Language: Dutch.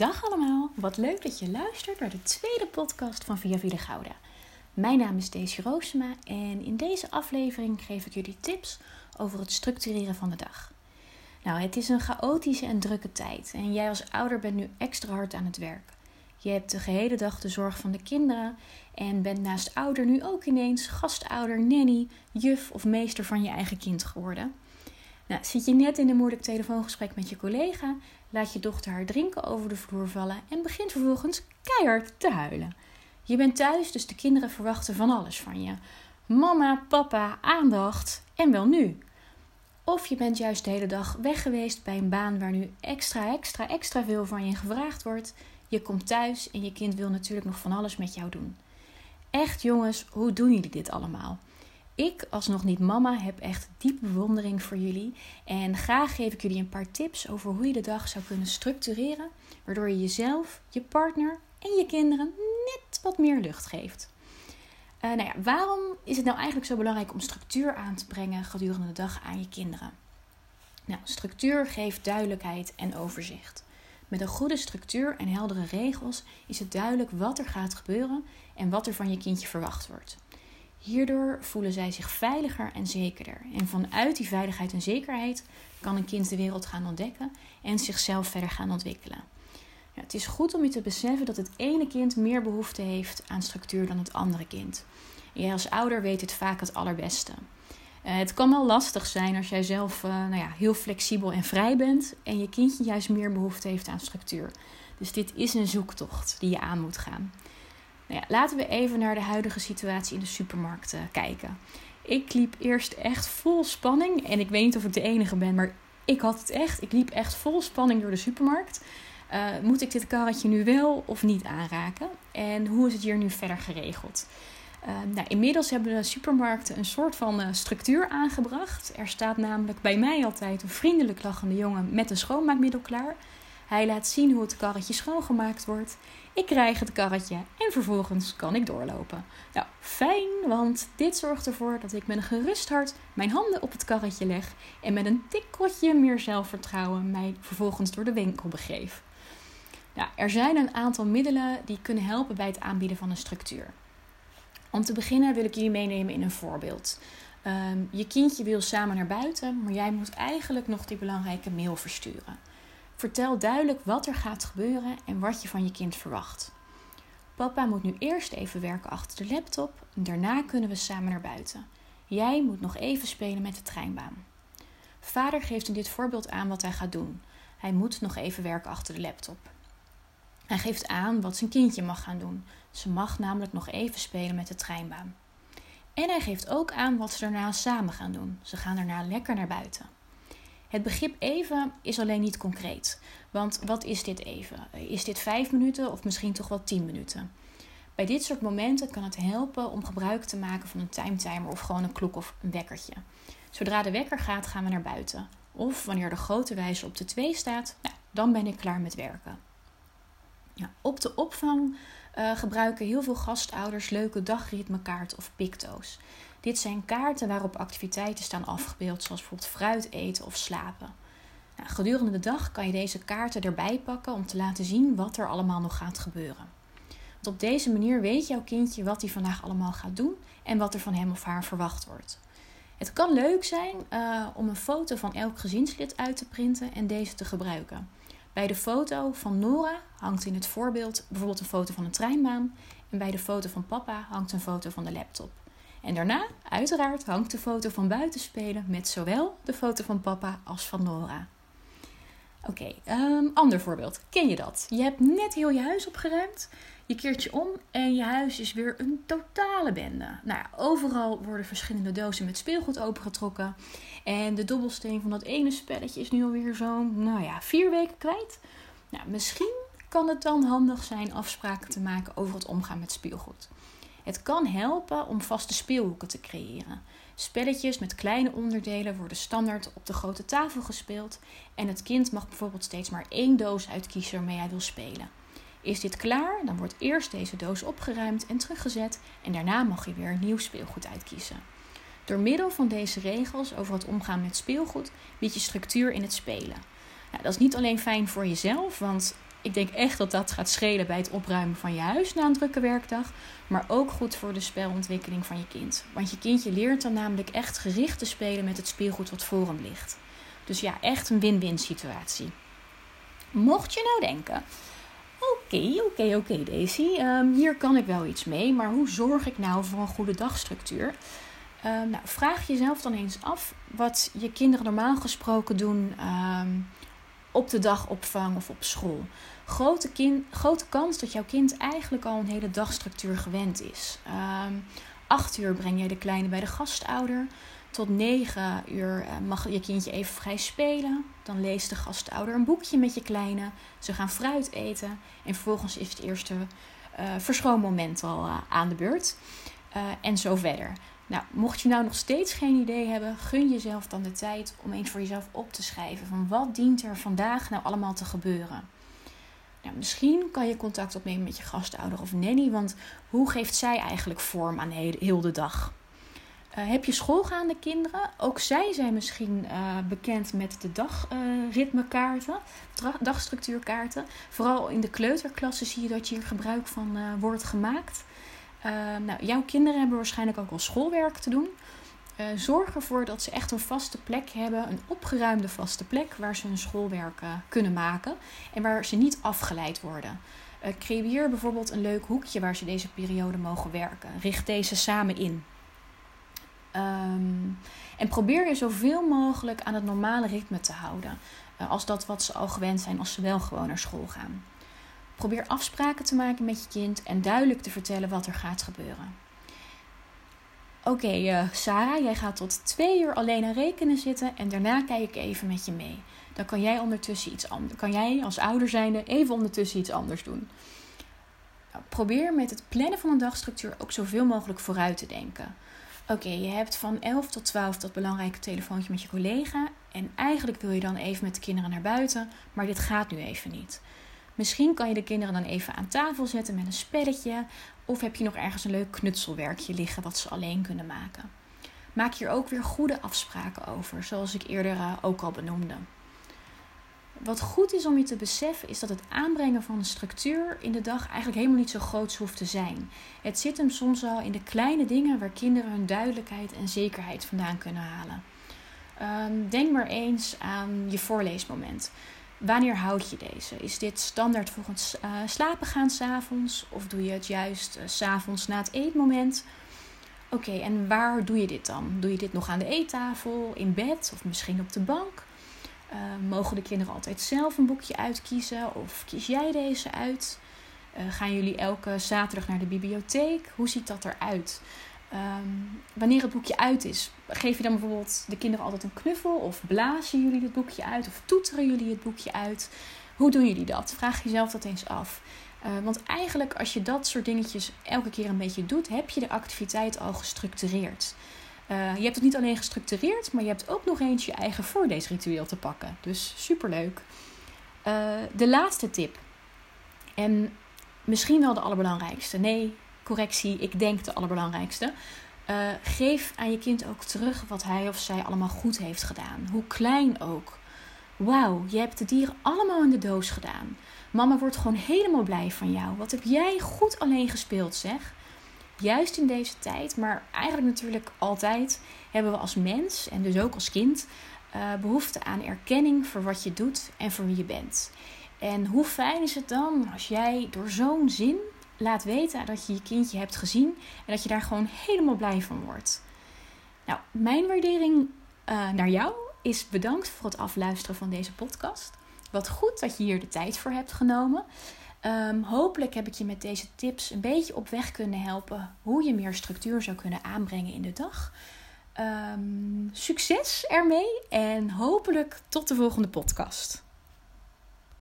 Dag allemaal, wat leuk dat je luistert naar de tweede podcast van Via Via Gouda. Mijn naam is Daisy Roosema en in deze aflevering geef ik jullie tips over het structureren van de dag. Nou, het is een chaotische en drukke tijd en jij als ouder bent nu extra hard aan het werk. Je hebt de gehele dag de zorg van de kinderen en bent naast ouder nu ook ineens gastouder, nanny, juf of meester van je eigen kind geworden. Nou, zit je net in een moeilijk telefoongesprek met je collega, laat je dochter haar drinken over de vloer vallen en begint vervolgens keihard te huilen. Je bent thuis, dus de kinderen verwachten van alles van je. Mama, papa, aandacht en wel nu. Of je bent juist de hele dag weg geweest bij een baan waar nu extra, extra, extra veel van je gevraagd wordt. Je komt thuis en je kind wil natuurlijk nog van alles met jou doen. Echt jongens, hoe doen jullie dit allemaal? Ik, als nog niet mama, heb echt diepe bewondering voor jullie. En graag geef ik jullie een paar tips over hoe je de dag zou kunnen structureren, waardoor je jezelf, je partner en je kinderen net wat meer lucht geeft. Uh, nou ja, waarom is het nou eigenlijk zo belangrijk om structuur aan te brengen gedurende de dag aan je kinderen? Nou, structuur geeft duidelijkheid en overzicht. Met een goede structuur en heldere regels is het duidelijk wat er gaat gebeuren en wat er van je kindje verwacht wordt. Hierdoor voelen zij zich veiliger en zekerder. En vanuit die veiligheid en zekerheid kan een kind de wereld gaan ontdekken en zichzelf verder gaan ontwikkelen. Ja, het is goed om je te beseffen dat het ene kind meer behoefte heeft aan structuur dan het andere kind. jij als ouder weet het vaak het allerbeste. Uh, het kan wel lastig zijn als jij zelf uh, nou ja, heel flexibel en vrij bent en je kindje juist meer behoefte heeft aan structuur. Dus dit is een zoektocht die je aan moet gaan. Nou laten we even naar de huidige situatie in de supermarkt uh, kijken. Ik liep eerst echt vol spanning. En ik weet niet of ik de enige ben, maar ik had het echt. Ik liep echt vol spanning door de supermarkt. Uh, moet ik dit karretje nu wel of niet aanraken? En hoe is het hier nu verder geregeld? Uh, nou, inmiddels hebben de supermarkten een soort van structuur aangebracht. Er staat namelijk bij mij altijd een vriendelijk lachende jongen met een schoonmaakmiddel klaar. Hij laat zien hoe het karretje schoongemaakt wordt. Ik krijg het karretje en vervolgens kan ik doorlopen. Nou, fijn, want dit zorgt ervoor dat ik met een gerust hart mijn handen op het karretje leg en met een tikkeltje meer zelfvertrouwen mij vervolgens door de winkel begeef. Nou, er zijn een aantal middelen die kunnen helpen bij het aanbieden van een structuur. Om te beginnen wil ik jullie meenemen in een voorbeeld. Um, je kindje wil samen naar buiten, maar jij moet eigenlijk nog die belangrijke mail versturen. Vertel duidelijk wat er gaat gebeuren en wat je van je kind verwacht. Papa moet nu eerst even werken achter de laptop daarna kunnen we samen naar buiten. Jij moet nog even spelen met de treinbaan. Vader geeft in dit voorbeeld aan wat hij gaat doen. Hij moet nog even werken achter de laptop. Hij geeft aan wat zijn kindje mag gaan doen. Ze mag namelijk nog even spelen met de treinbaan. En hij geeft ook aan wat ze daarna samen gaan doen. Ze gaan daarna lekker naar buiten. Het begrip even is alleen niet concreet. Want wat is dit even? Is dit vijf minuten of misschien toch wel tien minuten? Bij dit soort momenten kan het helpen om gebruik te maken van een timetimer of gewoon een klok of een wekkertje. Zodra de wekker gaat, gaan we naar buiten. Of wanneer de grote wijzer op de 2 staat, nou, dan ben ik klaar met werken. Ja, op de opvang uh, gebruiken heel veel gastouders leuke dagritmekaart of picto's. Dit zijn kaarten waarop activiteiten staan afgebeeld, zoals bijvoorbeeld fruit eten of slapen. Nou, gedurende de dag kan je deze kaarten erbij pakken om te laten zien wat er allemaal nog gaat gebeuren. Op deze manier weet jouw kindje wat hij vandaag allemaal gaat doen en wat er van hem of haar verwacht wordt. Het kan leuk zijn uh, om een foto van elk gezinslid uit te printen en deze te gebruiken. Bij de foto van Nora hangt in het voorbeeld bijvoorbeeld een foto van een treinbaan en bij de foto van papa hangt een foto van de laptop. En daarna, uiteraard, hangt de foto van buitenspelen met zowel de foto van papa als van Nora. Oké, okay, ehm, ander voorbeeld. Ken je dat? Je hebt net heel je huis opgeruimd. Je keert je om en je huis is weer een totale bende. Nou ja, overal worden verschillende dozen met speelgoed opengetrokken. En de dobbelsteen van dat ene spelletje is nu alweer zo'n, nou ja, vier weken kwijt. Nou, misschien kan het dan handig zijn afspraken te maken over het omgaan met speelgoed. Het kan helpen om vaste speelhoeken te creëren. Spelletjes met kleine onderdelen worden standaard op de grote tafel gespeeld en het kind mag bijvoorbeeld steeds maar één doos uitkiezen waarmee hij wil spelen. Is dit klaar, dan wordt eerst deze doos opgeruimd en teruggezet en daarna mag je weer nieuw speelgoed uitkiezen. Door middel van deze regels over het omgaan met speelgoed bied je structuur in het spelen. Nou, dat is niet alleen fijn voor jezelf, want ik denk echt dat dat gaat schelen bij het opruimen van je huis na een drukke werkdag. Maar ook goed voor de spelontwikkeling van je kind. Want je kindje leert dan namelijk echt gericht te spelen met het speelgoed wat voor hem ligt. Dus ja, echt een win-win situatie. Mocht je nou denken: oké, oké, oké, Daisy, ehm, hier kan ik wel iets mee, maar hoe zorg ik nou voor een goede dagstructuur? Ehm, nou, vraag jezelf dan eens af wat je kinderen normaal gesproken doen ehm, op de dagopvang of op school. Grote, kind, grote kans dat jouw kind eigenlijk al een hele dagstructuur gewend is. Um, acht uur breng jij de kleine bij de gastouder. Tot negen uur eh, mag je kindje even vrij spelen. Dan leest de gastouder een boekje met je kleine. Ze gaan fruit eten. En vervolgens is het eerste uh, verschoonmoment al uh, aan de beurt. En zo verder. Nou, mocht je nou nog steeds geen idee hebben, gun jezelf dan de tijd om eens voor jezelf op te schrijven van wat dient er vandaag nou allemaal te gebeuren. Nou, misschien kan je contact opnemen met je gastouder of nanny, want hoe geeft zij eigenlijk vorm aan heel de dag? Uh, heb je schoolgaande kinderen? Ook zij zijn misschien uh, bekend met de dagritmekaarten, uh, dagstructuurkaarten. Vooral in de kleuterklassen zie je dat hier gebruik van wordt gemaakt. Uh, nou, jouw kinderen hebben waarschijnlijk ook wel schoolwerk te doen. Uh, zorg ervoor dat ze echt een vaste plek hebben, een opgeruimde vaste plek waar ze hun schoolwerk uh, kunnen maken en waar ze niet afgeleid worden. creëer bijvoorbeeld een leuk hoekje waar ze deze periode mogen werken. Richt deze samen in. Um, en probeer je zoveel mogelijk aan het normale ritme te houden. als dat wat ze al gewend zijn als ze wel gewoon naar school gaan. Probeer afspraken te maken met je kind en duidelijk te vertellen wat er gaat gebeuren. Oké, uh, Sarah, jij gaat tot twee uur alleen aan rekenen zitten en daarna kijk ik even met je mee. Dan kan jij ondertussen iets anders. Kan jij als ouder zijnde even ondertussen iets anders doen. Nou, probeer met het plannen van een dagstructuur ook zoveel mogelijk vooruit te denken. Oké, je hebt van 11 tot 12 dat belangrijke telefoontje met je collega. En eigenlijk wil je dan even met de kinderen naar buiten, maar dit gaat nu even niet. Misschien kan je de kinderen dan even aan tafel zetten met een spelletje. Of heb je nog ergens een leuk knutselwerkje liggen wat ze alleen kunnen maken. Maak hier ook weer goede afspraken over, zoals ik eerder uh, ook al benoemde. Wat goed is om je te beseffen, is dat het aanbrengen van een structuur in de dag eigenlijk helemaal niet zo groot hoeft te zijn. Het zit hem soms al in de kleine dingen waar kinderen hun duidelijkheid en zekerheid vandaan kunnen halen. Um, denk maar eens aan je voorleesmoment. Wanneer houd je deze? Is dit standaard volgens uh, slapen gaan s'avonds? Of doe je het juist uh, s'avonds na het eetmoment? Oké, en waar doe je dit dan? Doe je dit nog aan de eettafel, in bed of misschien op de bank? Uh, mogen de kinderen altijd zelf een boekje uitkiezen of kies jij deze uit? gaan jullie elke zaterdag naar de bibliotheek? Hoe ziet dat eruit? Um, wanneer het boekje uit is, geef je dan bijvoorbeeld de kinderen altijd een knuffel? Of blazen jullie het boekje uit? Of toeteren jullie het boekje uit? Hoe doen jullie dat? Vraag jezelf dat eens af. Uh, want eigenlijk, als je dat soort dingetjes elke keer een beetje doet, heb je de activiteit al gestructureerd. Uh, je hebt het niet alleen gestructureerd, maar je hebt ook nog eens je eigen voorleesritueel te pakken. Dus superleuk. Uh, de laatste tip. En misschien wel de allerbelangrijkste. Nee, correctie, ik denk de allerbelangrijkste. Uh, geef aan je kind ook terug wat hij of zij allemaal goed heeft gedaan. Hoe klein ook. Wauw, je hebt de dieren allemaal in de doos gedaan. Mama wordt gewoon helemaal blij van jou. Wat heb jij goed alleen gespeeld, zeg? Juist in deze tijd, maar eigenlijk natuurlijk altijd, hebben we als mens en dus ook als kind uh, behoefte aan erkenning voor wat je doet en voor wie je bent. En hoe fijn is het dan als jij door zo'n zin laat weten dat je je kindje hebt gezien en dat je daar gewoon helemaal blij van wordt. Nou, mijn waardering uh, naar jou is bedankt voor het afluisteren van deze podcast. Wat goed dat je hier de tijd voor hebt genomen. Um, hopelijk heb ik je met deze tips een beetje op weg kunnen helpen hoe je meer structuur zou kunnen aanbrengen in de dag. Um, succes ermee en hopelijk tot de volgende podcast.